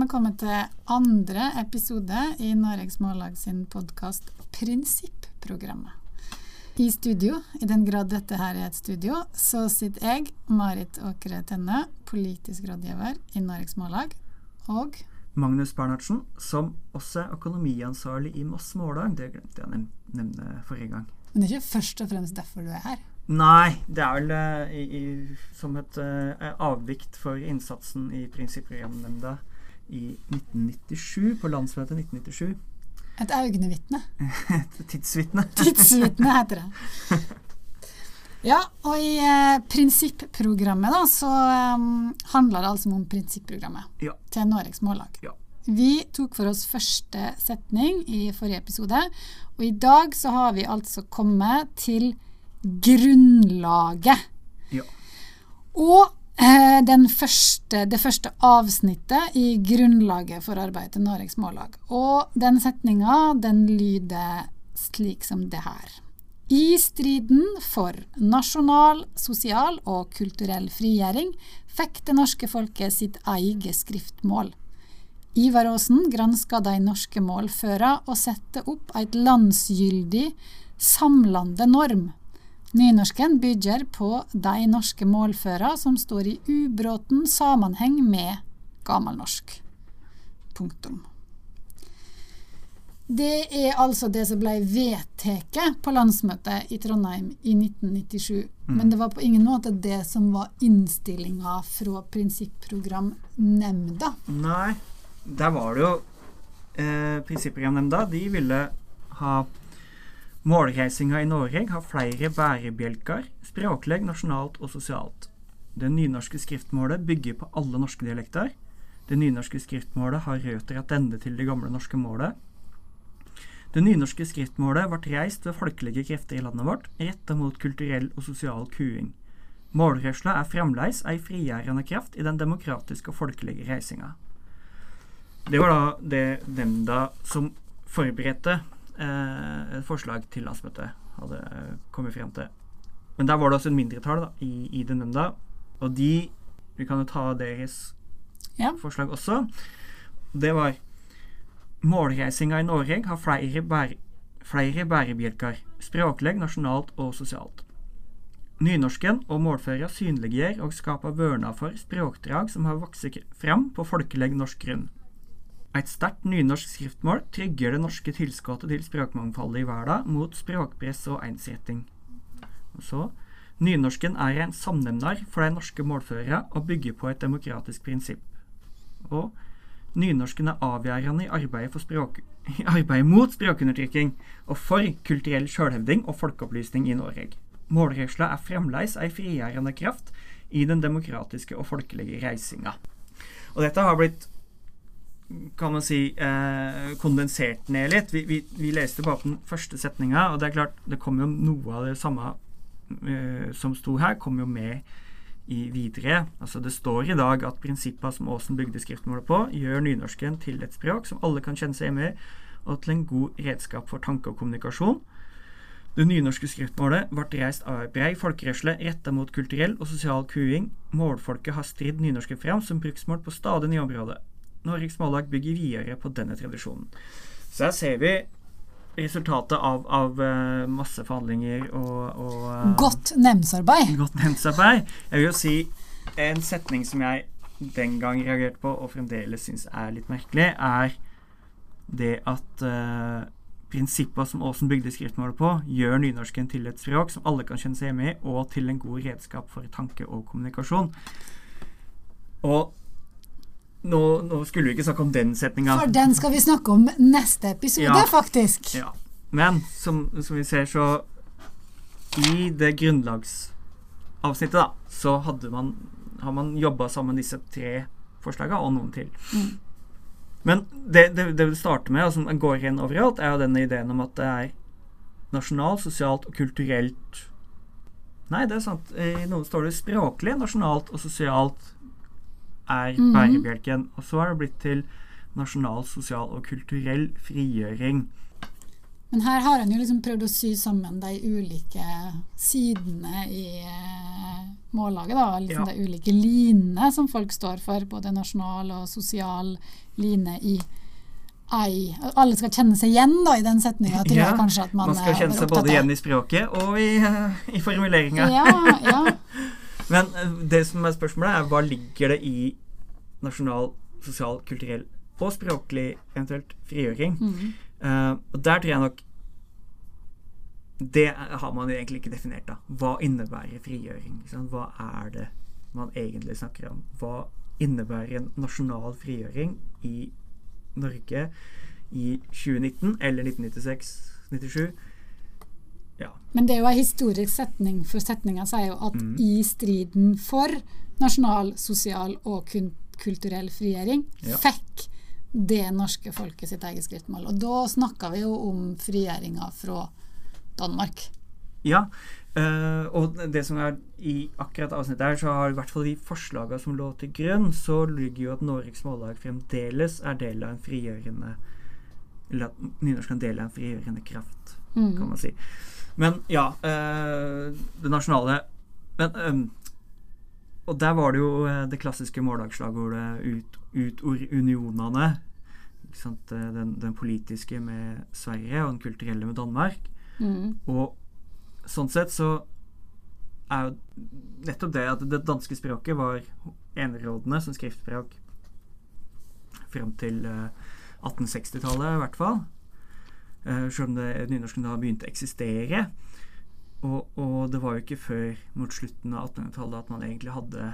vi kommet til andre episode i Noregs Mållag sin podkast Prinsipprogrammet. I studio, i den grad dette her er et studio, så sitter jeg, Marit Åkre Tenne, politisk rådgiver i Noregs Mållag, og Magnus Bernhardsen, som også er økonomiansvarlig i Moss Mållag. Det glemte jeg å nev- nevne forrige gang. Men det er ikke først og fremst derfor du er her. Nei, det er vel uh, i, i, som et uh, avvikt for innsatsen i Prinsipprogramnemnda i 1997, på landsmøtet 1997. Et øynevitne. Et tidsvitne. Tidsvitne heter det. Ja, og i eh, prinsipprogrammet da, så eh, handler det altså om prinsipprogrammet Ja. til Noregs Mållag. Ja. Vi tok for oss første setning i forrige episode, og i dag så har vi altså kommet til grunnlaget. Ja. Og første, det første avsnittet i grunnlaget for arbeidet til Noregs Mållag. Og den setninga, den lyder slik som det her. I striden for nasjonal, sosial og kulturell frigjøring fikk det norske folket sitt eget skriftmål. Ivar Aasen granska de norske målføra og sette opp et landsgyldig, samlande norm. Nynorsken bygger på de norske målføra som står i ubråten sammenheng med gammelnorsk. Punktum. Det er altså det som ble vedtatt på landsmøtet i Trondheim i 1997. Men det var på ingen måte det som var innstillinga fra prinsipprogramnemnda. Nei, der var det jo eh, Prinsipprogramnemnda. De ville ha målreisinga i Norge har flere bærebjelker, språklig, nasjonalt og sosialt. Det nynorske skriftmålet bygger på alle norske dialekter. Det nynorske skriftmålet har røtter attende til det gamle norske målet. Det nynorske skriftmålet ble reist ved folkelige krefter i landet vårt, retta mot kulturell og sosial kuing. Målrørsla er fremdeles ei frigjørende kraft i den demokratiske og folkelige reisinga. Det var da det nemnda som forberedte eh, et forslag til landsmøtet, hadde eh, kommet frem til. Men der var det også en mindretall da, i, i den nemnda, og de Vi kan jo ta deres Ja. forslag også. Det var Målreisinga i Norge har flere, bære, flere bærebjelker, språklig, nasjonalt og sosialt. Nynorsken og målføra synliggjør og skaper vørna for språkdrag som har vokst fram på folkelig norsk grunn. Et sterkt nynorsk skriftmål trygger det norske tilskuddet til språkmangfoldet i verden mot språkpress og ensretting. Så Nynorsken er en samnemnar for de norske målføra og bygger på et demokratisk prinsipp. Og nynorsken er avgjørende i arbeidet, språk, i arbeidet mot språkundertrykking og for kulturell sjølhevding og folkeopplysning i Norge. Målrørsla er fremdeles ei frigjørende kraft i den demokratiske og folkelige reisinga. Og dette har blitt kan man si, eh, kondensert ned litt. Vi, vi, vi leste bare på den første setninga, og det er klart, det kom jo noe av det samme eh, som sto her, kom jo med i videre. Altså Det står i dag at prinsippa som Aasen bygde skriftmålet på, gjør nynorsken til et språk som alle kan kjenne seg hjemme i, og til en god redskap for tanke og kommunikasjon. Det nynorske skriftmålet ble reist av ei brei folkerørsle retta mot kulturell og sosial kuing. Målfolket har stridd nynorsken fram som bruksmål på stadig nye områder. Norges Mållag bygger videre på denne tradisjonen. Så her ser vi resultatet av, av eh, masse forhandlinger og, og eh, Godt nemndsarbeid. godt nemndsarbeid. Jeg vil jo si en setning som jeg den gang reagerte på, og fremdeles syns er litt merkelig, er det at uh, prinsippa som Aasen bygde skriftmålet på, gjør nynorsken til et språk som alle kan kjenne seg hjemme i, og til en god redskap for tanke og kommunikasjon. Og nå, nå skulle vi ikke snakke om den setninga. For den skal vi snakke om neste episode, Ja. faktisk. Ja. Men som, som vi ser, så I det grunnlagsavsnittet, da, så hadde man, har man jobba sammen disse tre forslagene, og noen til. Mm. Men det, det, det det starter med, og som går igjen overalt, er jo denne ideen om at det er nasjonalt, sosialt og kulturelt Nei, det er sant. I noen står det språklig, nasjonalt og sosialt er Mhm. bærebjelken. Og så har det blitt til nasjonal, sosial og kulturell frigjøring. Men her har en jo liksom prøvd å sy sammen de ulike sidene i eh, mållaget. da, liksom Ja. De ulike linene som folk står for, både nasjonal og sosial line i ei. Alle skal kjenne seg igjen da i den setninga, tror Ja, jeg kanskje at man, Man skal kjenne seg både igjen i språket og i, i formuleringa. Ja, ja. Men eh, det som er spørsmålet, er hva ligger det i nasjonal, sosial, kulturell og språklig eventuelt frigjøring? Mm. Uh, og der tror jeg nok Det har man egentlig ikke definert, da. Hva innebærer frigjøring? Liksom? Hva er det man egentlig snakker om? Hva innebærer en nasjonal frigjøring i Norge i 2019 eller 1996-97? Ja. Men det er jo en historisk setning, for setninga sier jo at Mm. i striden for nasjonal, sosial og kulturell frigjøring Ja. fikk det norske folket sitt eget skriftmål. Og da snakka vi jo om frigjøringa fra Danmark. Ja, Uh, og det som er i akkurat avsnittet her, så har i hvert fall de forslagene som lå til grunn, så ligger jo at Norges Mållag fremdeles er del av en frigjørende Eller at nynorsk er en del av en frigjørende kraft, Mm. kan man si. Men ja, eh, det nasjonale Men ehm, Og der var det jo eh, det klassiske mållagsslagordet ut, 'ut or unionene'. Eh, Den, den politiske med Sverige og den kulturelle med Danmark. Mm. Og sånn sett så er jo nettopp det at det danske språket var enerådende som skriftspråk frem til eh, 1860-tallet i hvert fall. Eh, selv om det nynorsken da begynte å eksistere. Og, og det var jo ikke før mot slutten av 1800-tallet at man egentlig hadde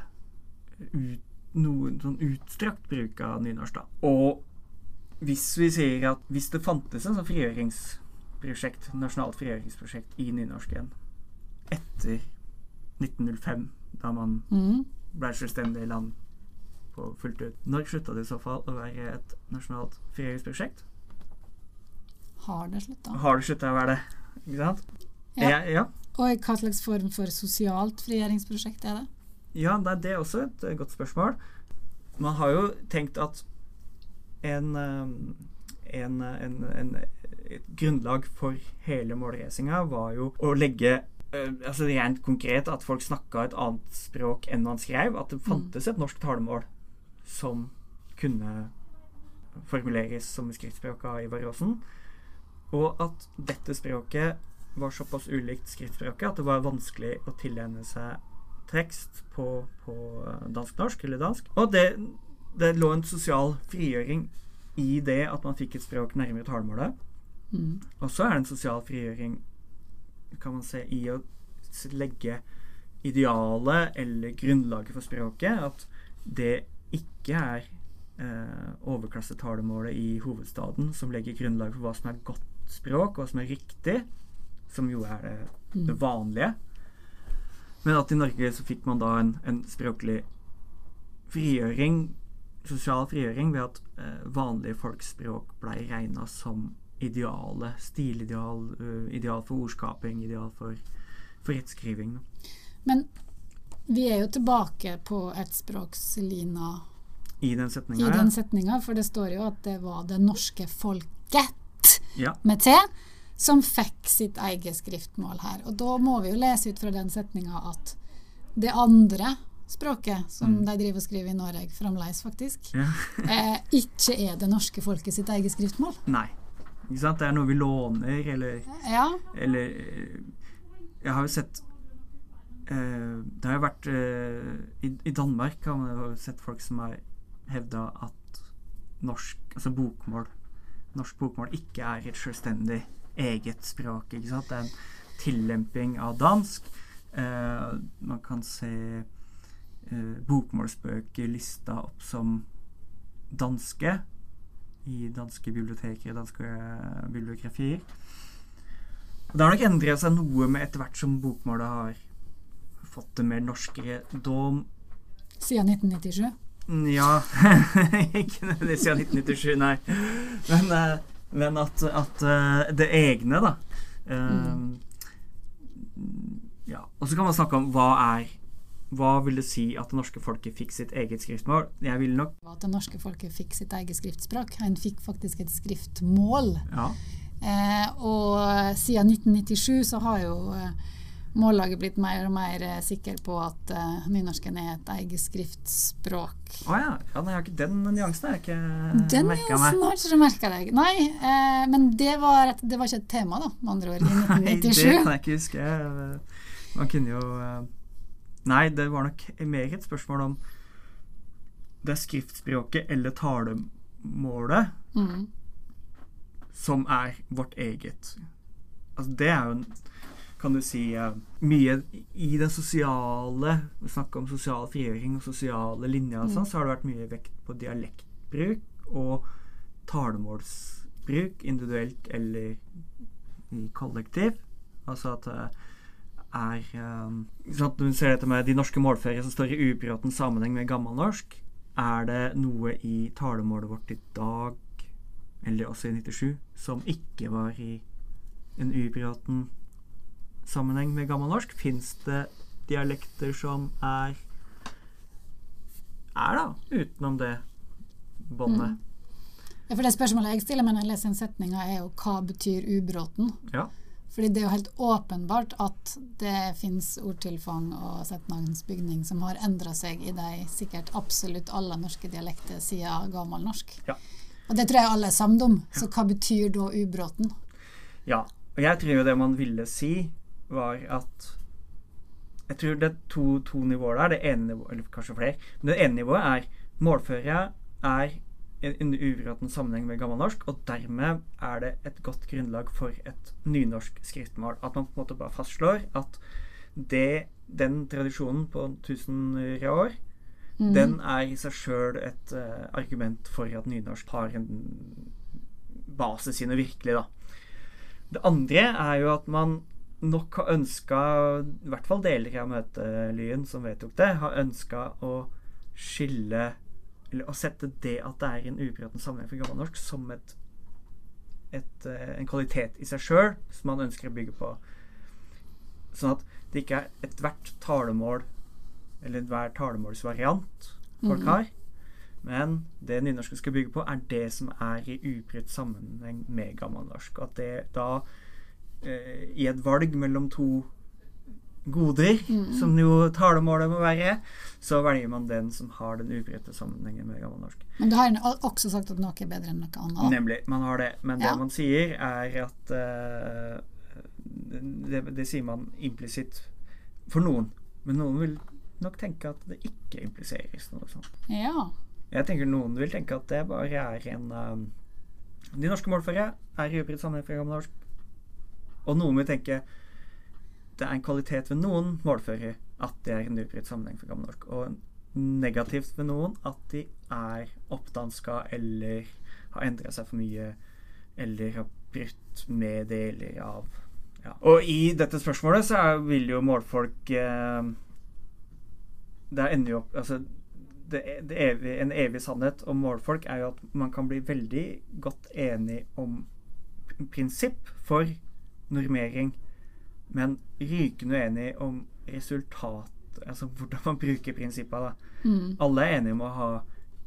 ut, noen sånn utstrakt bruk av nynorsk. da. Og hvis vi sier at hvis det fantes en sånn frigjøringsprosjekt, nasjonalt frigjøringsprosjekt i nynorsken etter 1905, da man Mm. ble selvstendig land på fullt ut, når slutta det i så fall å være et nasjonalt frigjøringsprosjekt? Har det slutta? Har det slutta å være det? Ikke sant? Ja. Jeg, ja. Og hva slags form for sosialt frigjøringsprosjekt er det? Ja, nei, det er også et eh, godt spørsmål. Man har jo tenkt at en, eh, en, eh, en, en et grunnlag for hele målracinga var jo å legge altså Rent konkret at folk snakka et annet språk enn man skrev. At det fantes et norsk talemål som kunne formuleres som skriftspråka i Ivar Aasen. Og at dette språket var såpass ulikt skriftspråket at det var vanskelig å tilegne seg tekst på, på dansk-norsk eller dansk. Og det, det lå en sosial frigjøring i det at man fikk et språk nærmere talemålet. Mm. Og så er det en sosial frigjøring kan man se, i å legge idealet eller grunnlaget for språket. At det ikke er eh, overklassetalemålet i hovedstaden som legger grunnlag for hva som er godt språk, og som er riktig, som jo er det, det Mm. vanlige. Men at i Norge så fikk man da en, en språklig frigjøring, sosial frigjøring, ved at eh, vanlige folks språk blei regna som idealet. Stilideal, uh, ideal for ordskaping, ideal for, for rettskriving. Men vi er jo tilbake på ettspråkslina I i den setninga, for det står jo at det var det norske folket Ja. med T som fikk sitt eget skriftmål her. Og da må vi jo lese ut fra den setninga at det andre språket som Mm. de driver og skriver i Norge fremdeles, faktisk, ja. eh, ikke er det norske folket sitt eget skriftmål. Nei. Ikke sant? Det er noe vi låner, eller Ja. Eller eh, Jeg har jo sett eh, Det har jo vært eh, i, I Danmark har man jo sett folk som har hevda at norsk, altså bokmål Norsk bokmål ikke er et selvstendig eget språk. ikke sant? Det er en tillemping av dansk. Eh, man kan se eh, bokmålsbøker lista opp som danske i danske biblioteker, danske eh, bibliografier. Og Det har nok endret seg noe med etter hvert som bokmålet har fått det mer norskere. Da Siden 1997. Ja Ikke nødvendigvis siden 1997, nei. Men, eh, men at, at eh, det egne, da Mm. Ja. Og så kan man snakke om hva er Hva vil det si at det norske folket fikk sitt eget skriftmål? Jeg vil nok At det norske folket fikk sitt eget skriftspråk. En fikk faktisk et skriftmål. Ja. Eh, og siden 1997 så har jo eh, Mållaget blitt mer og mer eh, sikker på at uh, nynorsken er et eget skriftspråk. Å ja. ja. Nei, den nyansen har jeg ikke Den merka nyansen meg. har ikke du merka deg. Nei, eh, men det var, et, det var ikke et tema, da, med andre ord, i 1997. Nei, det kan jeg ikke huske. Man kunne jo eh, Nei, det var nok mer et spørsmål om det er skriftspråket eller talemålet Mm. som er vårt eget. Altså, det er jo en kan du si eh, mye i den sosiale Vi snakker om sosial frigjøring og sosiale linjer og sånn, så har det vært mye vekt på dialektbruk og talemålsbruk, individuelt eller i kollektiv. Altså at det er um, sånn Du ser dette med de norske målferier som står i ubråten sammenheng med gammelnorsk. Er det noe i talemålet vårt i dag, eller også i 97, som ikke var i en ubråten sammenheng med gammelnorsk? Fins det dialekter som er er da utenom det båndet? Ja, for Det spørsmålet jeg stiller meg når jeg leser den setninga, er jo hva betyr ubråten? Ja. Fordi det er jo helt åpenbart at det fins ordtilfang og setningsbygning som har endra seg i de sikkert absolutt alle norske dialekter siden gammelnorsk. Ja. Og det tror jeg alle er samd om. Så hva betyr da ubråten? Ja. Og jeg tror jo det man ville si, var at Jeg tror det er to, to nivåer der. Det ene nivået, eller kanskje flere. Men det ene nivået er målføra er en, en uråten sammenheng med gammelnorsk, og dermed er det et godt grunnlag for et nynorsk skriftmål. At man på en måte bare fastslår at det, den tradisjonen på tusener av år den er i seg sjøl et uh, argument for at nynorsk har en basis i noe virkelig, da. Det andre er jo at man nok har ønska, i hvert fall deler av møtelyen som vedtok det, har ønska å skille Eller å sette det at det er en ubråten sammenheng for gammelnorsk, som et, et, eh, en kvalitet i seg sjøl som man ønsker å bygge på. Sånn at det ikke er ethvert talemål eller enhver talemålsvariant folk Mhm. har. Men det nynorsken skal bygge på, er det som er i ubrutt sammenheng med gammelnorsk. At det da, i et valg mellom to goder, mm. som jo talemålet må være, så velger man den som har den ubrutte sammenhengen med gammelnorsk. Men du har også sagt at noe er bedre enn noe annet. Nemlig. Man har det. Men det man sier, er at eh, det, det sier man implisitt for noen. Men noen vil nok tenke at det ikke impliseres noe sånt. Ja. Jeg tenker noen vil tenke at det bare er en um, De norske målførere er i ubrutt sammenheng fra gammelnorsk. Og noen vil tenke det er en kvalitet ved noen målførere at det er en ubrutt sammenheng for gammelnorsk. Og negativt ved noen at de er oppdanska eller har endra seg for mye eller har brutt med deler av ja. Og i dette spørsmålet så vil jo målfolk eh, Det ender jo opp Altså det, det evig, en evig sannhet om målfolk er jo at man kan bli veldig godt enig om prinsipp for normering, men rykende uenig om resultat, altså hvordan man bruker prinsippa. da. Mm. Alle er enige om å ha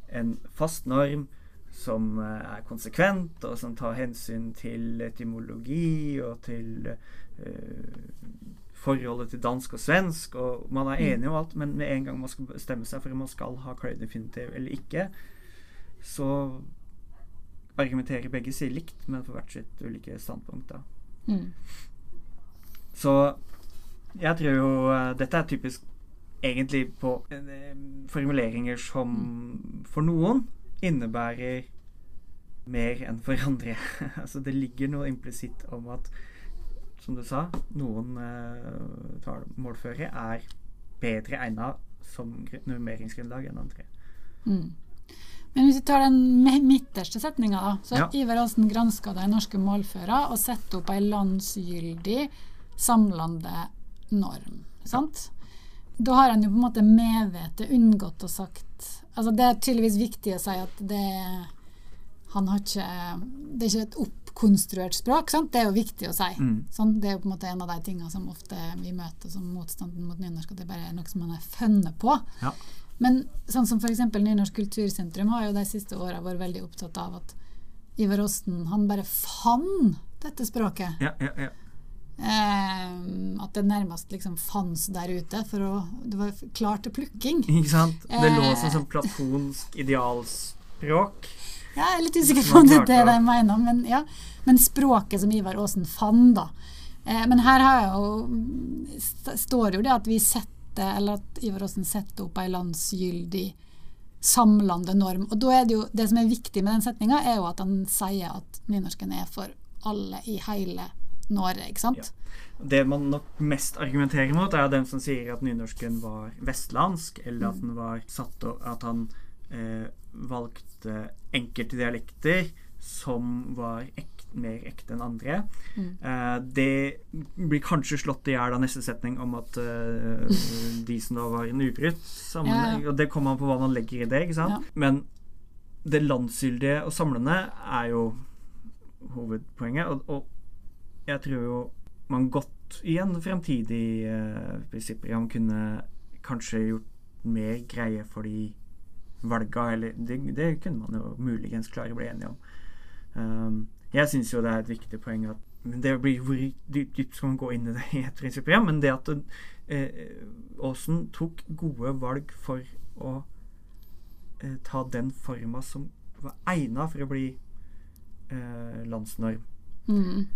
en fast norm som eh, er konsekvent, og som tar hensyn til etymologi og til uh, forholdet til dansk og svensk. Og man er enige om alt, men med en gang man skal bestemme seg for om man skal ha Clay Definitive eller ikke, så argumenterer begge sider likt, men for hvert sitt ulike standpunkt. da. Mm. Så jeg tror jo eh, Dette er typisk egentlig på eh, formuleringer som for noen innebærer mer enn for andre. altså det ligger noe implisitt om at, som du sa, noen eh, tale- er bedre egna som gr- normeringsgrunnlag enn andre. Mm. Men hvis vi tar den midterste setninga, da. Så Ja. Ivar Aasen granska de norske målføra og satte opp ei landsgyldig, samlende norm. Sant? Da har han jo på en måte medvetet unngått å sagt Altså Det er tydeligvis viktig å si at det han har ikke Det er ikke et oppkonstruert språk. Sant? Det er jo viktig å si. Mm. Sånn, det er jo på en måte en av de tingene som ofte vi møter som motstanden mot nynorsk, at det bare er noe som man har funnet på. Ja. Men sånn som f.eks. Nynorsk kultursentrum har jo de siste åra vært veldig opptatt av at Ivar Osten han bare fant dette språket. Ja, ja, ja. Eh, at det nærmest liksom fantes der ute. For å, det var klart til plukking. Ikke sant? Det lå Eh. som sånn platonsk idealspråk. Ja, jeg er litt usikker på om det er det jeg mener, men, ja. men språket som Ivar Aasen fant, da. Eh, men her har jeg jo, st står jo det at vi setter, eller at Ivar Aasen setter opp ei landsgyldig samlende norm. Og da er det jo, det som er viktig med den setninga, er jo at han sier at nynorsken er for alle i hele Norge, ikke sant? Det man nok mest argumenterer mot, er den som sier at nynorsken var vestlandsk, eller at den var satt At han eh, valgte enkelte dialekter som var ek, mer ekte enn andre. Mm. Eh, det blir kanskje slått i hjel av neste setning om at eh, de som da var en ubrutt sammenheng Ja, Og det kommer an på hva man legger i det, ikke sant? Ja. Men det landsgyldige og samlende er jo hovedpoenget. Og, og jeg tror jo man godt i en fremtidig uh, om kunne kanskje gjort mer greie for de valga, eller det, det kunne man jo muligens klare å bli enige om. Um, jeg syns jo det er et viktig poeng at men det blir Hvor dypt, dypt skal man gå inn i det i et prinsipprogram? Men det at eh, Aasen tok gode valg for å eh, ta den forma som var egna for å bli eh, landsnorm. Mm.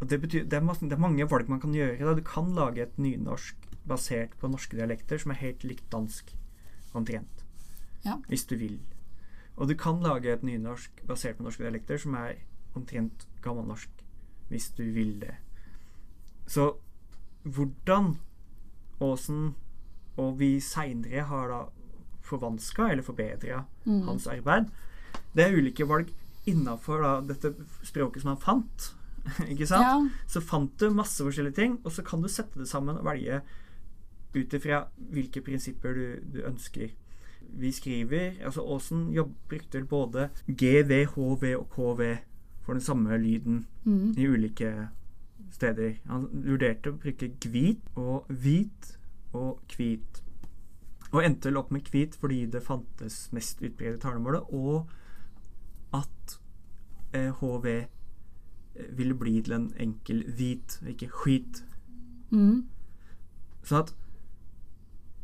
Og det betyr det er, masse, det er mange valg man kan gjøre. Da. Du kan lage et nynorsk basert på norske dialekter som er helt likt dansk, omtrent. Ja. Hvis du vil. Og du kan lage et nynorsk basert på norske dialekter som er omtrent gammelnorsk, hvis du vil det. Så hvordan Aasen og vi seinere har da forvanska eller forbedra Mm. hans arbeid, det er ulike valg innafor dette språket som han fant. Ikke sant? Ja. Så fant du masse forskjellige ting, og så kan du sette det sammen og velge ut ifra hvilke prinsipper du, du ønsker. Vi skriver Altså Aasen brukte vel både GV, HV og KV for den samme lyden Mm. i ulike steder. Han vurderte å bruke hvit og hvit og hvit. Og endte vel opp med hvit fordi det fantes mest utbredet talemålet, og at eh, HV eh, ville bli til en enkel hvit, ikke skit. Mm. Sånn at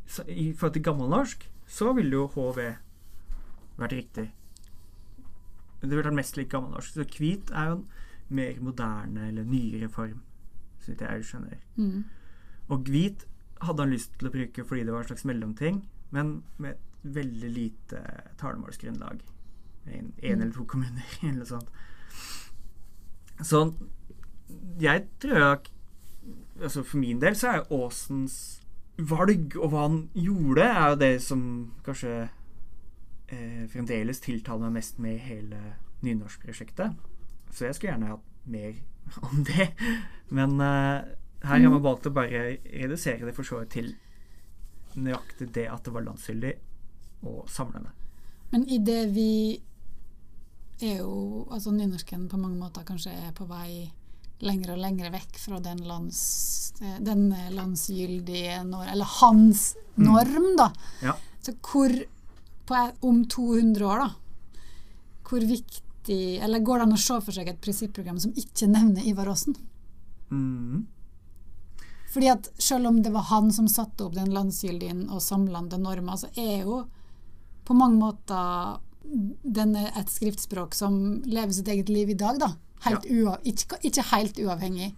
så I forhold til gammelnorsk så ville jo HV vært riktig. Det ville vært mest lik gammelnorsk. Så hvit er jo en mer moderne eller nyere form, så vidt jeg skjønner. Mm. Og hvit hadde han lyst til å bruke fordi det var en slags mellomting, men med et veldig lite talemålsgrunnlag. En, en eller to kommuner, eller noe sånt. Så jeg tror jeg altså For min del så er jo Aasens valg og hva han gjorde, er jo det som kanskje eh, fremdeles tiltaler meg mest med hele nynorskprosjektet. Så jeg skulle gjerne hatt mer om det. Men eh, her har man valgt å bare redusere det for så vidt til nøyaktig det at det var landsfyldig og samlende. Men i det vi er jo Altså nynorsken på mange måter kanskje er på vei lenger og lenger vekk fra den, lands, den landsgyldige norm Eller hans norm, da. Ja. Så hvor på, Om 200 år, da. Hvor viktig Eller går det an å se for seg et prinsipprogram som ikke nevner Ivar Aasen? Mm. Fordi at selv om det var han som satte opp den landsgyldige og samlende norma, så er jo på mange måter denne et skriftspråk som lever sitt eget liv i dag, da. Helt ua, ikke, ikke helt uavhengig,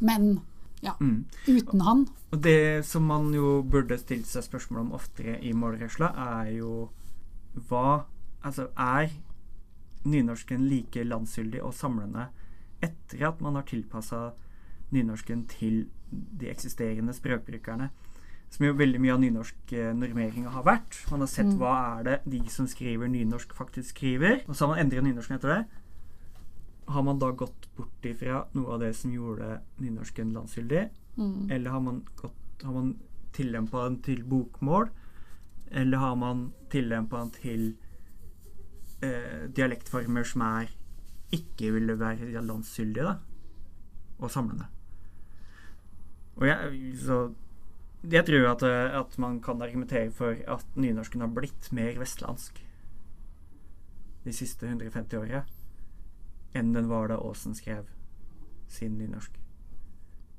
men ja, Mm. uten han. Og det som man jo burde stilt seg spørsmål om oftere i målresla, er jo hva Altså, er nynorsken like landsgyldig og samlende etter at man har tilpassa nynorsken til de eksisterende språkbrukerne? Som jo veldig mye av nynorsk eh, normeringa har vært. Man har sett Mm. hva er det de som skriver nynorsk, faktisk skriver. Og så har man endret nynorsken etter det. Har man da gått bort ifra noe av det som gjorde nynorsken landsgyldig? Mm. Eller har man, gått, har man tillempa den til bokmål? Eller har man tillempa den til eh, dialektformer som er ikke ville være landsgyldige, da? Og samlende. Og jeg, så jeg tror at, eh, at man kan argumentere for at nynorsken har blitt mer vestlandsk de siste 150 åra enn den var da Aasen skrev sin nynorsk,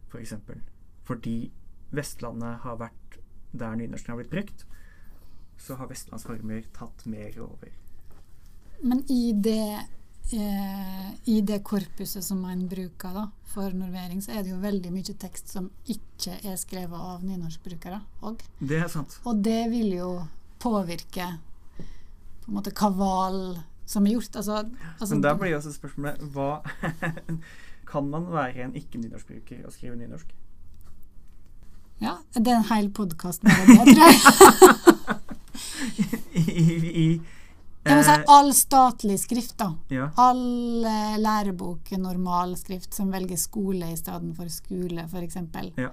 for eksempel. Fordi Vestlandet har vært der nynorsken har blitt brukt, så har vestlandsformer tatt mer over. Men i det, eh, i det korpuset som man bruker da, for normering, så er det jo veldig mye tekst som ikke er skrevet av nynorskbrukere òg. Det er sant. Og det vil jo påvirke på en måte hva valg som er gjort. Altså, altså, Men der blir jo også spørsmålet hva Kan man være en ikke-nynorskbruker og skrive nynorsk? ja, det er en hel podkast med det, tror jeg. I, i, må si eh, all statlig skrift, da. ja. All uh, lærebok, normalskrift, som velger skole i stedet for skole, f.eks. Ja.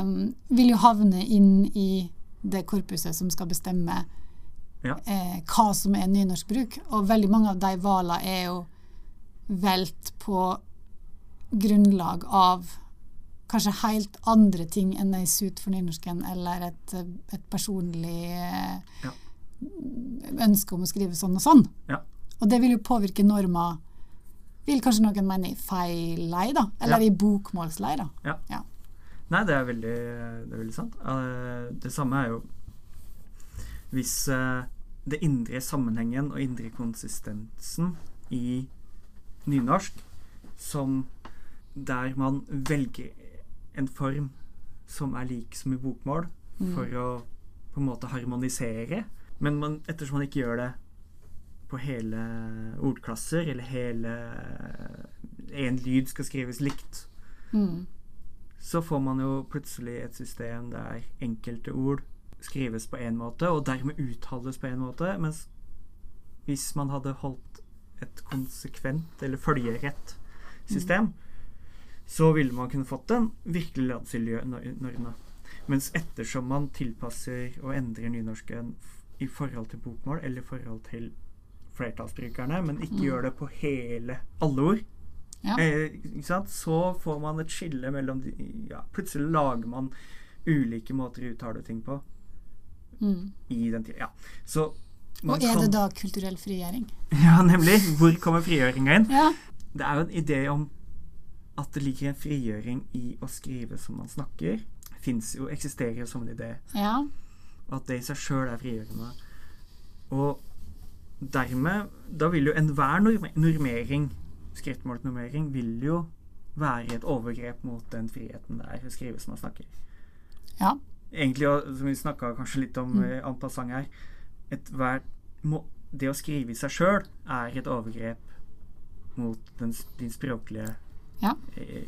um, vil jo havne inn i det korpuset som skal bestemme Ja. eh, hva som er nynorskbruk. Og veldig mange av de valene er jo velt på grunnlag av kanskje helt andre ting enn ei sut for nynorsken, eller et, et personlig eh, Ja. ønske om å skrive sånn og sånn. Ja. Og det vil jo påvirke norma, vil kanskje noen mene i feil lei, da. Eller i bokmålslei, da. Ja. Ja. Nei, det er veldig, det er veldig sant. Eh, Det samme er jo hvis eh, det indre sammenhengen og indre konsistensen i nynorsk som der man velger en form som er lik som i bokmål, Mm. for å på en måte harmonisere. Men man, ettersom man ikke gjør det på hele ordklasser, eller hele En lyd skal skrives likt, Mm. så får man jo plutselig et system der enkelte ord skrives på én måte, og dermed uttales på én måte, mens hvis man hadde holdt et konsekvent eller følgerett system, så ville man kunne fått en virkelig landsgyldig norma. Mens ettersom man tilpasser og endrer nynorsken i forhold til bokmål eller i forhold til flertallsbrukerne, men ikke Mm. gjør det på hele alle ord, Ja. Eh? Så får man et skille mellom de ja, Plutselig lager man ulike måter å uttale ting på Mm. i den tida. Ja. Så man Og er kan- det da kulturell frigjøring? Ja, nemlig. Hvor kommer frigjøringa inn? Ja. Det er jo en idé om at det ligger en frigjøring i å skrive som man snakker. Fins jo, eksisterer jo som en idé. ja. Og at det i seg sjøl er frigjørende. Og dermed Da vil jo enhver normering, norm- normering, vil jo være et overgrep mot den friheten det er å skrive som man snakker. Ja. Egentlig, som vi snakka kanskje litt om Mm. antall en passant her et hver, må, Det å skrive i seg sjøl er et overgrep mot den, din språklige Ja. e,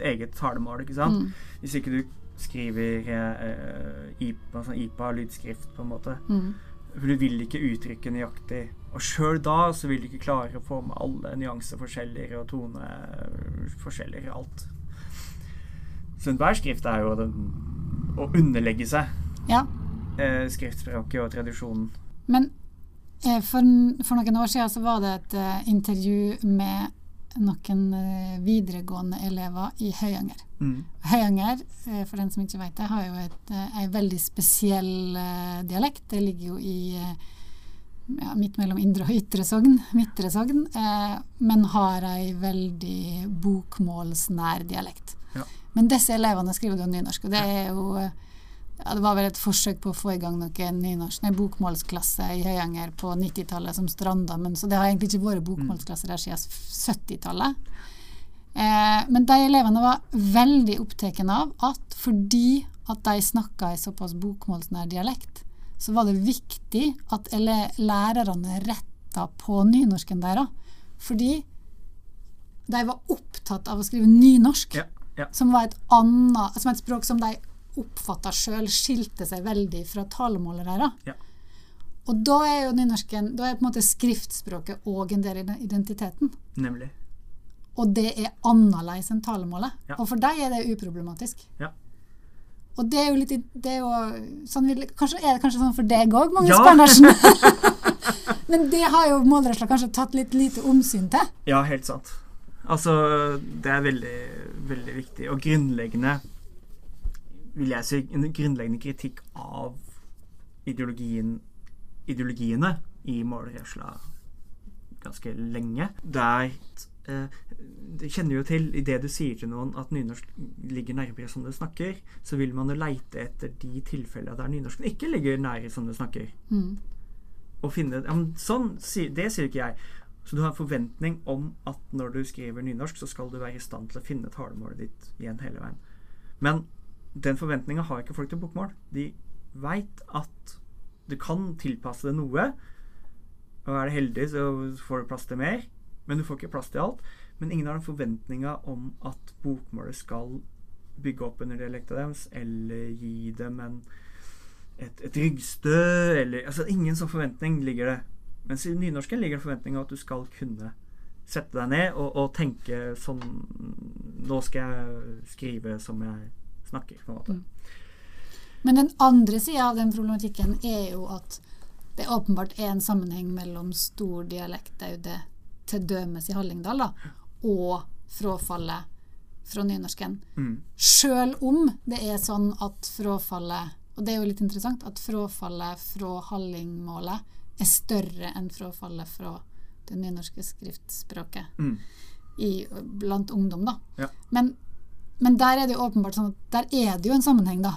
eget talemål, ikke sant? Mm. Hvis ikke du skriver eh, IPA, sånn IPA-lydskrift, på en måte. Mm. For du vil ikke uttrykke nøyaktig. Og sjøl da så vil du ikke klare å få med alle nyanseforskjeller og toneforskjeller og alt. Så enhver skrift er jo den, å underlegge seg ja. eh, skriftspråket og tradisjonen. Men eh, for, for noen år siden så var det et eh, intervju med noen eh, videregående elever i Høyanger. Mm. Høyanger, eh, for den som ikke vet det, har jo et, eh, veldig spesiell dialekt. Det ligger jo i ja, midt mellom Indre og Ytre Sogn, Midtre Sogn, eh, men har ei veldig bokmålsnær dialekt. Ja. Men disse elevene skriver jo nynorsk, og det er jo ja, Det var vel et forsøk på å få i gang noe nynorsk, nei, bokmålsklasse i Høyanger på 90-tallet som stranda, men så det har egentlig ikke vært bokmålsklasse der siden 70-tallet. Eh, men de elevene var veldig opptatt av at fordi at de snakka i såpass bokmålsnær dialekt, så var det viktig at lærerne retta på nynorsken deres. Fordi de var opptatt av å skrive nynorsk, Ja, ja. som var et annet, som et språk som de oppfatta sjøl skilte seg veldig fra talemålet deres. Ja. Og da er jo nynorsken Da er på en måte skriftspråket òg en del av identiteten. Nemlig. Og det er annerledes enn talemålet. Ja. Og for deg er det uproblematisk. Ja. Og det er jo litt det er jo, sånn vil, Kanskje er det kanskje sånn for deg òg, Magnus Ja. Bernersen? Men det har jo målresla kanskje tatt litt lite omsyn til. Ja, helt sant. Altså, det er veldig, veldig viktig. Og grunnleggende vil jeg si en grunnleggende kritikk av ideologien ideologiene i målresla ganske lenge. Der eh, Du kjenner jo til idet du sier til noen at nynorsk ligger nærmere som du snakker, så vil man jo leite etter de tilfellene der nynorsken ikke ligger nære som du snakker. Mm. Og finne ja, men sånn, Det sier ikke jeg. Så du har en forventning om at når du skriver nynorsk, så skal du være i stand til å finne talemålet ditt igjen hele veien. Men den forventninga har ikke folk til bokmål. De veit at du kan tilpasse det noe. Og er du heldig, så får du plass til mer. Men du får ikke plass til alt. Men ingen har den forventninga om at bokmålet skal bygge opp under dialekta deres, eller gi dem en, et, et ryggstø, eller Altså, ingen sånn forventning ligger det. Mens i nynorsken ligger det forventning om at du skal kunne sette deg ned og, og tenke sånn Nå skal jeg skrive som jeg snakker, på en måte. Mm. Men den andre sida av den problematikken er jo at det åpenbart er en sammenheng mellom stor dialektdaude, til dømes i Hallingdal, da, og frafallet fra nynorsken. Mm. Sjøl om det er sånn at frafallet Og det er jo litt interessant at frafallet fra hallingmålet er større enn frafallet fra det nynorske skriftspråket Mm. i, blant ungdom, da. Ja. Men, men der er det jo åpenbart sånn at der er det jo en sammenheng, da.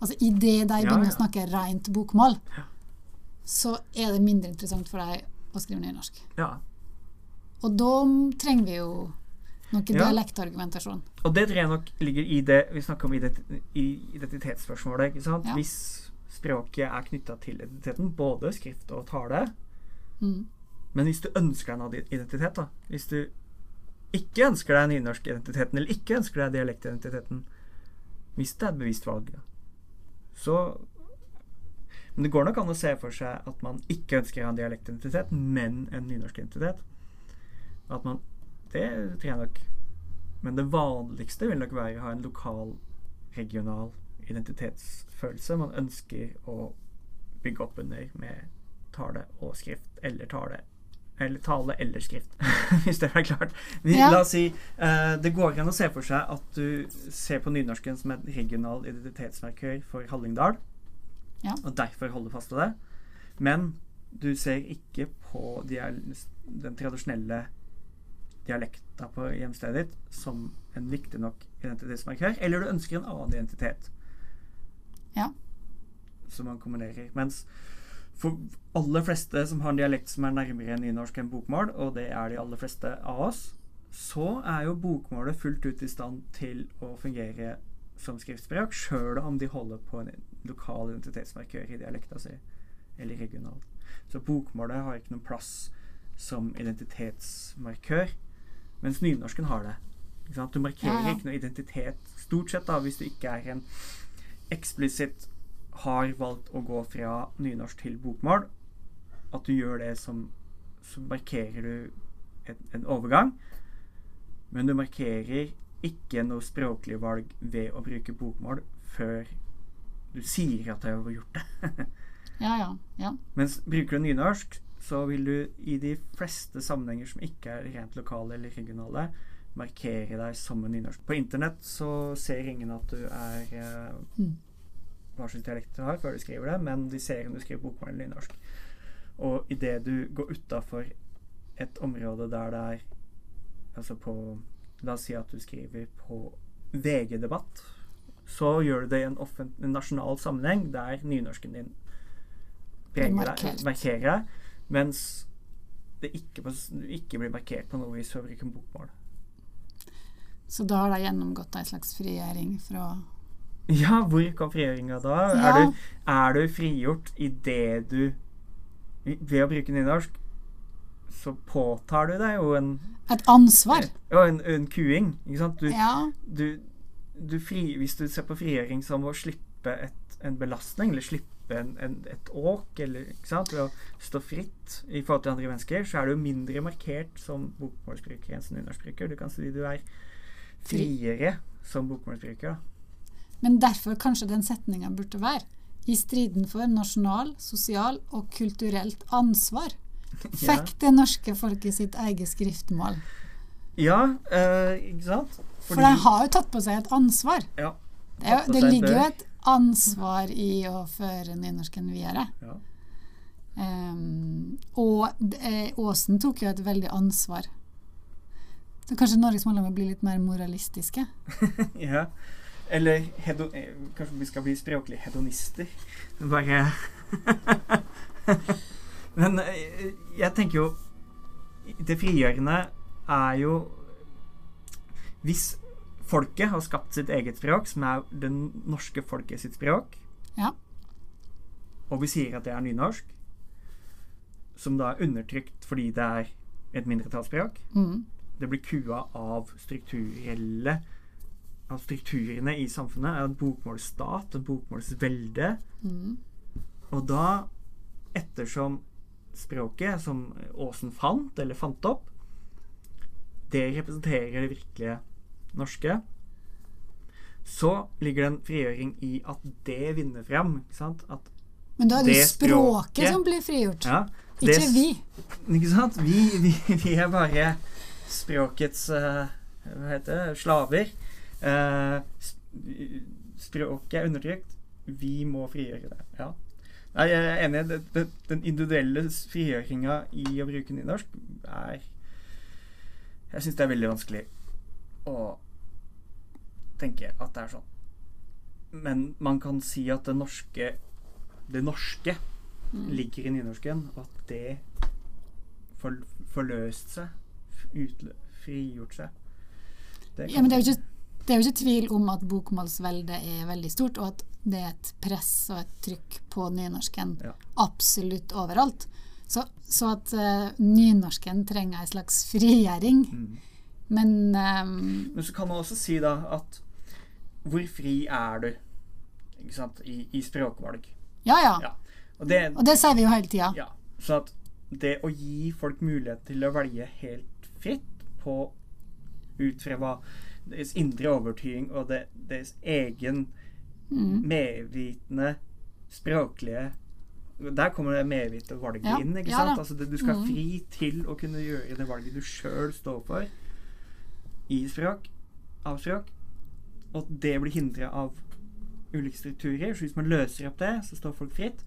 Altså Idet de Ja, begynner ja. å snakke rent bokmål, Ja. så er det mindre interessant for deg å skrive nynorsk. Ja. Og da trenger vi jo noe Ja. dialektargumentasjon. Og det tror jeg nok ligger i det vi snakker om identitetsspørsmålet. ikke sant? Ja. Hvis språket er knytta til identiteten, både skrift og tale. Mm. Men hvis du ønsker deg en annen identitet, da Hvis du ikke ønsker deg nynorskidentiteten, eller ikke ønsker deg dialektidentiteten Hvis det er et bevisst valg, da, så Men det går nok an å se for seg at man ikke ønsker en dialektidentitet, men en nynorskidentitet. At man Det tror jeg nok. Men det vanligste vil nok være å ha en lokal, regional identitetsfølelse man ønsker å bygge opp under med tale og skrift, eller tale eller tale eller skrift, hvis det er klart. Vi, Ja. La oss si uh, Det går an å se for seg at du ser på nynorsken som en regional identitetsmarkør for Hallingdal, Ja. og derfor holder fast ved det. Men du ser ikke på dial den tradisjonelle dialekta på hjemstedet ditt som en viktig nok identitetsmarkør, eller du ønsker en annen identitet Ja. som man kombinerer. Mens for aller fleste som har en dialekt som er nærmere nynorsk enn bokmål, og det er de aller fleste av oss, så er jo bokmålet fullt ut i stand til å fungere som skriftspråk, sjøl om de holder på en lokal identitetsmarkør i dialekta si, eller regionalt. Så bokmålet har ikke noen plass som identitetsmarkør, mens nynorsken har det. Du markerer Ja, ja. ikke noe identitet, stort sett, da, hvis du ikke er en eksplisitt har valgt å gå fra nynorsk til bokmål, at du gjør det som Så markerer du en, en overgang, men du markerer ikke noe språklig valg ved å bruke bokmål før du sier at du har gjort det. Ja, ja. ja. Mens bruker du nynorsk, så vil du i de fleste sammenhenger som ikke er rent lokale eller regionale, markere deg som en nynorsk. På internett så ser ingen at du er eh, Mm. hva slags dialekt du har før du skriver det, men de ser om du skriver bokmål eller nynorsk. Og idet du går utafor et område der det er Altså på La oss si at du skriver på VG-debatt. Så gjør du det i en, en nasjonal sammenheng der nynorsken din preger deg, markerer deg, mens det ikke, ikke blir markert på noe vis ved å bruke bokmål. Så da har de gjennomgått ei slags frigjøring fra Ja, hvor kom frigjøringa da? Ja. Er, du, er du frigjort idet du Ved å bruke nynorsk, så påtar du deg jo en et ansvar. Ja, en, en kuing. Ikke sant? Du, Ja. du, du fri, hvis du ser på frigjøring som å slippe et, en belastning, eller slippe en, en, et åk, eller ikke sant? ved å stå fritt i forhold til andre mennesker, så er du mindre markert som bokmålsbruker enn som nynorskbruker. Du kan si du er friere som bokmålsbruker. Men derfor kanskje den setninga burde være i striden for nasjonal, sosial og kulturelt ansvar fikk det norske folket sitt eget skriftmål. Ja, eh, ikke sant? For de har jo tatt på seg et ansvar. Ja. Det, det ligger jo et ansvar i å føre nynorsken videre. Ja. Um, og eh, Åsen tok jo et veldig ansvar. Så kanskje Norges må bli litt mer moralistiske? ja. Eller hedo, eh, kanskje vi skal bli språklige hedonister. Bare Men eh, jeg tenker jo Det frigjørende er jo Hvis folket har skapt sitt eget språk, som er det norske folket sitt språk, Ja. og vi sier at det er nynorsk, som da er undertrykt fordi det er et mindretallsspråk, Mm. Det blir kua av strukturelle av strukturene i samfunnet. En bokmålsstat, en bokmålsvelde. Mm. Og da, ettersom språket som Åsen fant, eller fant opp, det representerer det virkelige norske, så ligger det en frigjøring i at det vinner fram. Ikke sant? At, Men da er det Det språket språket- som blir frigjort, ja, ikke vi. Ikke sant? Vi, vi, vi er bare språkets eh, Hva heter det? Slaver. Eh, språket er undertrykt. Vi må frigjøre det. Ja. Nei, jeg er enig. Det, det, den individuelle frigjøringa i å bruke nynorsk er Jeg syns det er veldig vanskelig å tenke at det er sånn. Men man kan si at det norske Det norske Mm. ligger i nynorsken, og at det får forløst seg, frigjort seg. Det Ja, men det er, jo ikke, det er jo ikke tvil om at bokmålsveldet er veldig stort, og at det er et press og et trykk på nynorsken Ja. absolutt overalt. Så, så at uh, nynorsken trenger en slags frigjøring. Mm. Men um, Men så kan man også si da at hvor fri er du ikke sant, i, i språkvalg? ja, ja. Ja. Og det, Og det sier vi jo hele tida. ja, så at det å gi folk mulighet til å velge helt fritt på ut fra hva deres indre overtyding og det, deres egen Mm. medvitende språklige Der kommer det medvitende valget Ja, inn. ikke ja sant? Altså det, du skal Mhm. fri til å kunne gjøre det valget du sjøl står for i språk, av språk. Og det blir hindra av ulike strukturer. Så hvis man løser opp det, så står folk fritt.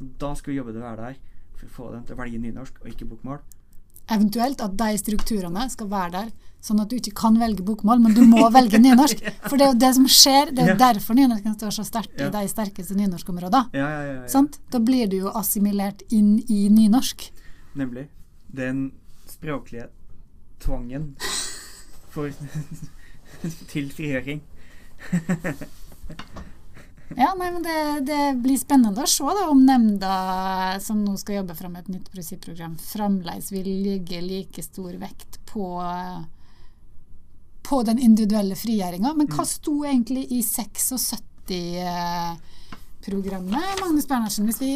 Og da skal vi jobbe å være der for å få dem til å velge nynorsk og ikke bokmål. Eventuelt at de strukturene skal være der, sånn at du ikke kan velge bokmål, men du må velge nynorsk. For det er jo det som skjer. Det er jo Ja. derfor nynorsken står så sterkt i de sterkeste nynorskområdene. Ja, ja, ja, ja. Da blir du jo assimilert inn i nynorsk. Nemlig. Den språklige tvangen for til frigjøring. Ja, nei, men det, det blir spennende å se da, om nemnda som nå skal jobbe fram et nytt prinsipprogram, fremdeles vil ligge like stor vekt på, på den individuelle frigjøringa. Men hva sto egentlig i 76-programmet, Magnus Bernhardsen, hvis vi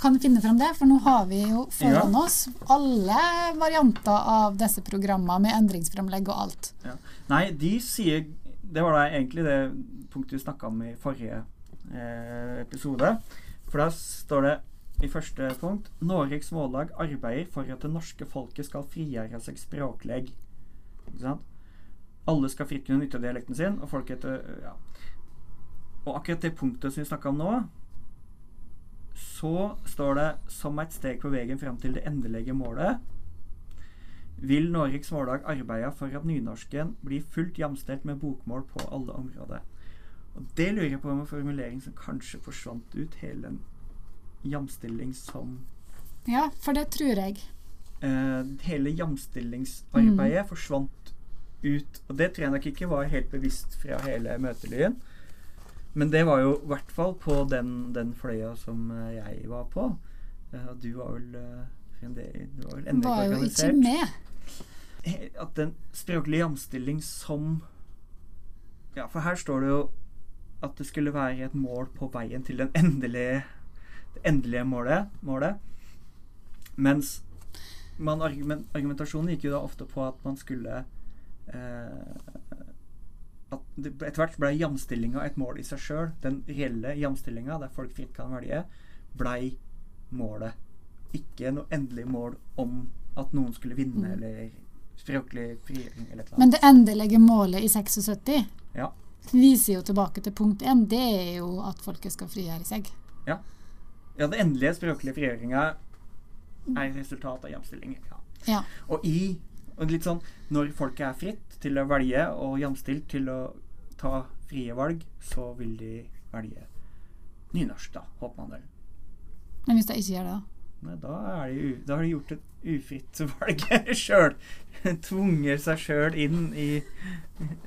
kan finne frem det? For nå har vi jo foran oss alle varianter av disse programmene med endringsframlegg og alt. Ja. Nei, de sier Det var da egentlig det punktet vi snakka om i forrige episode. For da står det i første punkt Norges Mållag arbeider for at det norske folket skal frigjøre seg språkleg. Ikke sant? Alle skal fritt kunne nytte dialekten sin, og folk etter ja. Og akkurat det punktet som vi snakka om nå, så står det som et steg på veien fram til det endelige målet vil Norges Mållag arbeide for at nynorsken blir fullt jamstelt med bokmål på alle områder. Og Det lurer jeg på om en formulering som kanskje forsvant ut, hele den jamstilling som Ja, for det tror jeg. Uh, Hele jamstillingsarbeidet forsvant ut. Og det tror jeg nok ikke var helt bevisst fra hele møtelyen. Men det var jo i hvert fall på den, den fløya som eh, jeg var på. Og du var vel uh, fremdeles Du var vel ennå Var ikke jo ikke med. at den språklige jamstilling som Ja, for her står det jo at det skulle være et mål på veien til den endelige, det endelige målet, målet. Mens man argument, argumentasjonen gikk jo da ofte på at man skulle eh, At det etter hvert ble jamstillinga et mål i seg sjøl. Den reelle jamstillinga, der folk fritt kan velge, blei målet. Ikke noe endelig mål om at noen skulle vinne, Mm. eller språklig frigjøring, eller et eller annet. Men det endelige målet i 76 Ja. Viser jo tilbake til punkt 1. Det er jo at folket skal frigjøre seg. Ja, det endelige språklige frigjøringa er resultat av jamstilling. Ja. Ja. Og i og litt sånn Når folket er fritt til å velge, og jamstilt til å ta frie valg, så vil de velge nynorsk, da, håper man vel. Men hvis de ikke gjør det, da? Nei, da, er de, har de gjort et ufritt valg sjøl. Tvunget seg sjøl inn i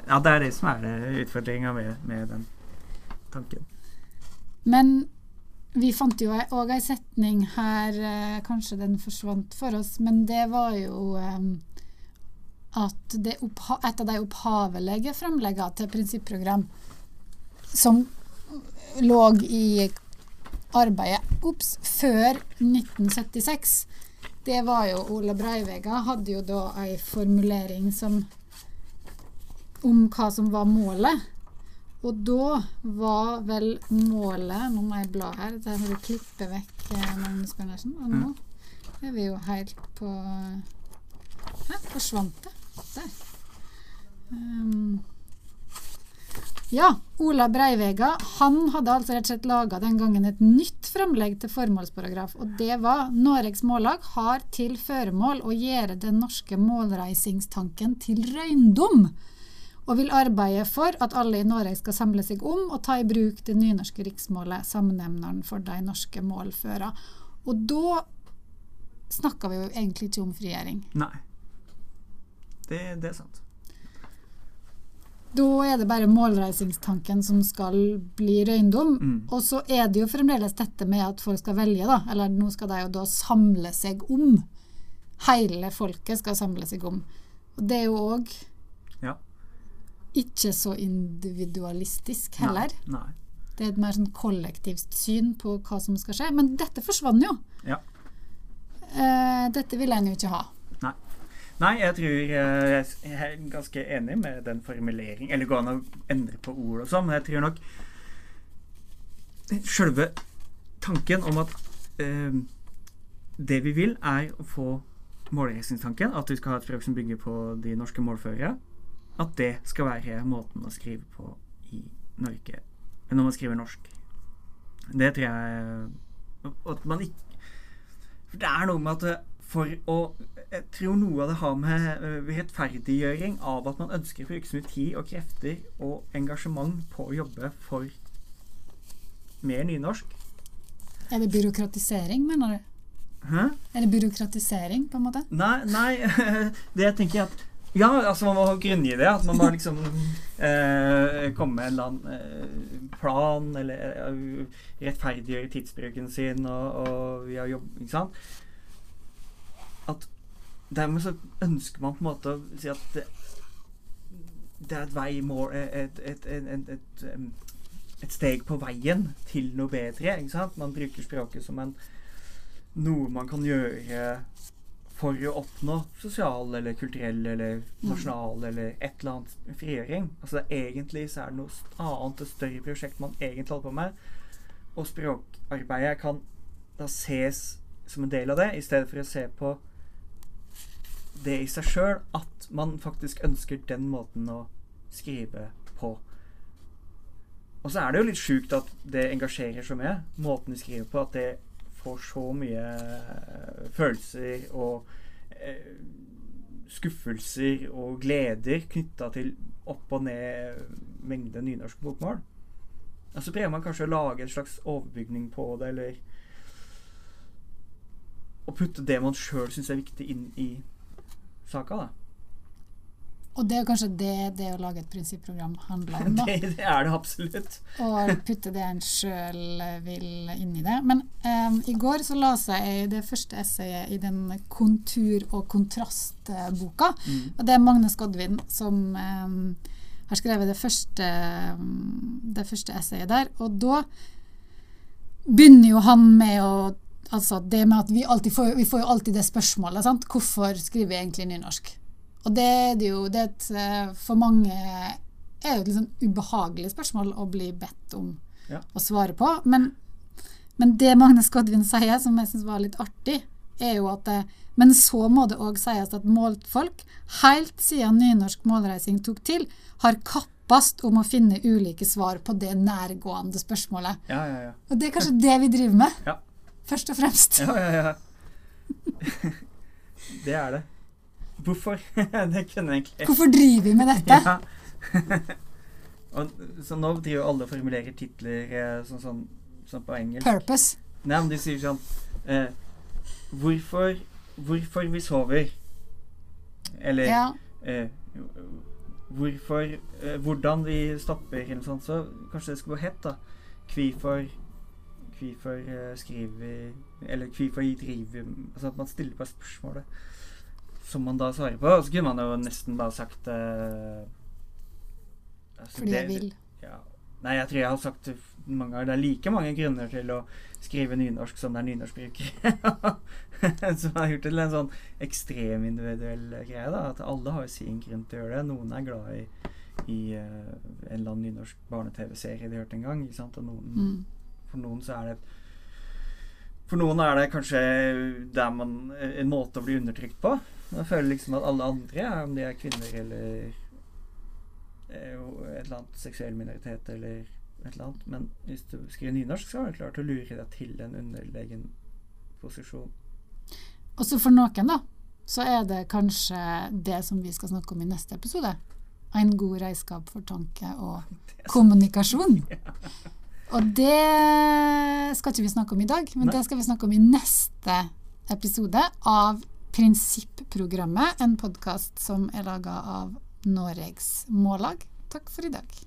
Ja, det er det som er utfordringa med, med den tanken. Men vi fant jo òg ei setning her, eh, kanskje den forsvant for oss, men det var jo eh, at et av de opphavelige framleggene til prinsipprogram som lå i arbeidet ups, før 1976, det var jo Ola Breivega hadde jo da ei formulering som om hva som var målet. Og da var vel målet Nå må jeg bla her, så må du klippe vekk eh, Magnus Bernersen. Og nå er vi jo helt på Her forsvant det? Der. Um, ja, Ola Breivega han hadde altså rett og slett laga den gangen et nytt framlegg til formålsparagraf. Og det var Noregs Mållag har til føremål å gjøre den norske målreisingstanken til røyndom og vil arbeide for at alle i Norge skal samle seg om og ta i bruk det nynorske riksmålet, samnemneren for de norske målføra. Og da snakker vi jo egentlig ikke om frigjøring. Nei. Det, det er sant. Da er det bare målreisingstanken som skal bli røyndom. Mm. Og så er det jo fremdeles dette med at folk skal velge, da. Eller nå skal de jo da samle seg om. Hele folket skal samle seg om. Og det er jo òg Ja. ikke så individualistisk heller. Nei. Nei. Det er et mer sånn kollektivt syn på hva som skal skje. Men dette forsvant jo. Ja. Eh, dette vil en jo ikke ha. Nei. Jeg tror eh, jeg er ganske enig med den formuleringen. Eller går an å endre på ord og sånn, men jeg tror nok Sjølve tanken om at eh, det vi vil, er å få målreisningstanken, at vi skal ha et språk som bygger på de norske målførere, at det skal være måten å skrive på i Norge når man skriver norsk. Det tror jeg At man ikke For det er noe med at for å Jeg tror noe av det har med øh, rettferdiggjøring av at man ønsker å bruke så mye tid og krefter og engasjement på å jobbe for mer nynorsk. Er det byråkratisering, mener du? Hæ? Er det byråkratisering, på en måte? Nei, nei det jeg tenker at Ja, altså man må grunngi det. At man må liksom eh, komme med en eller annen eh, plan, eller eh, rettferdiggjøre tidsbruken sin og, og via jobb, ikke sant. At dermed så ønsker man på en måte å si at det, det er et vei more, et, et, et, et, et, et steg på veien til noe bedre. ikke sant? Man bruker språket som en noe man kan gjøre for å oppnå sosial eller kulturell eller nasjonal eller et eller annet frigjøring. Altså det Egentlig så er det noe annet, et større prosjekt man egentlig holder på med. Og språkarbeidet kan da ses som en del av det, i stedet for å se på det i seg sjøl at man faktisk ønsker den måten å skrive på. Og så er det jo litt sjukt at det engasjerer så mye, måten de skriver på, at det får så mye eh, følelser og eh, skuffelser og gleder knytta til opp og ned mengde nynorsk bokmål. Og så prøver man kanskje å lage en slags overbygning på det, eller å putte det man sjøl syns er viktig, inn i saka, da. Og det er kanskje det det å lage et prinsipprogram handler om, da. Det, det er det absolutt. Og putte det en sjøl vil inn i det. Men um, i går så leste jeg det første essayet i den kontur- og kontrastboka. Mm. Og det er Magne Skodvin som um, har skrevet det første, det første essayet der. Og da begynner jo han med å Altså det med at vi alltid får, vi får jo alltid det spørsmålet. Sant? Hvorfor skriver vi egentlig nynorsk? Og det er jo det et, eh, For mange er jo et sånn ubehagelig spørsmål å bli bedt om Ja. å svare på. Men, men det Magne Skodvin sier, som jeg syns var litt artig, er jo at det, Men så må det òg sies at målfolk, helt siden nynorsk målreising tok til, har kappast om å finne ulike svar på det nærgående spørsmålet. Ja, ja, ja. Og det er kanskje det vi driver med, Ja, først og fremst. ja, ja, ja. Det er det. Hvorfor? det kunne jeg egentlig Hvorfor driver vi med dette? Ja. og, så nå driver alle og formulerer titler eh, sånn, sånn, sånn på engelsk. Purpose. Nei, men de sier sånn eh, Hvorfor Hvorfor vi sover? Eller Ja. eh, Hvorfor eh, Hvordan vi stopper, eller noe sånt. Så kanskje det skulle gå hett, da. Hvorfor Hvorfor eh, skriver Eller hvorfor driver Altså at man stiller på spørsmålet som man da svarer på. Og så kunne man jo nesten da sagt uh, altså, Fordi jeg vil. ja. Nei, jeg tror jeg har sagt det mange ganger. Det er like mange grunner til å skrive nynorsk som det er nynorskbrukere. som har gjort det til en sånn ekstrem individuell greie. da, At alle har sin grunn til å gjøre det. Noen er glad i, i uh, en eller annen nynorsk barne-TV-serie de hørte en gang. ikke sant? Og noen, Mm. For noen så er det For noen er det kanskje der man, en måte å bli undertrykt på. Man føler liksom at alle andre, om de er kvinner eller eh, et eller annet seksuell minoritet eller et eller annet Men hvis du skriver nynorsk, så er du klart å lure deg til en underlegen posisjon. Også for noen, da, så er det kanskje det som vi skal snakke om i neste episode. En god redskap for tanke og kommunikasjon. Og det skal ikke vi snakke om i dag, men Nei. det skal vi snakke om i neste episode av Prinsipprogrammet, en podkast som er laga av Noregs Mållag. Takk for i dag.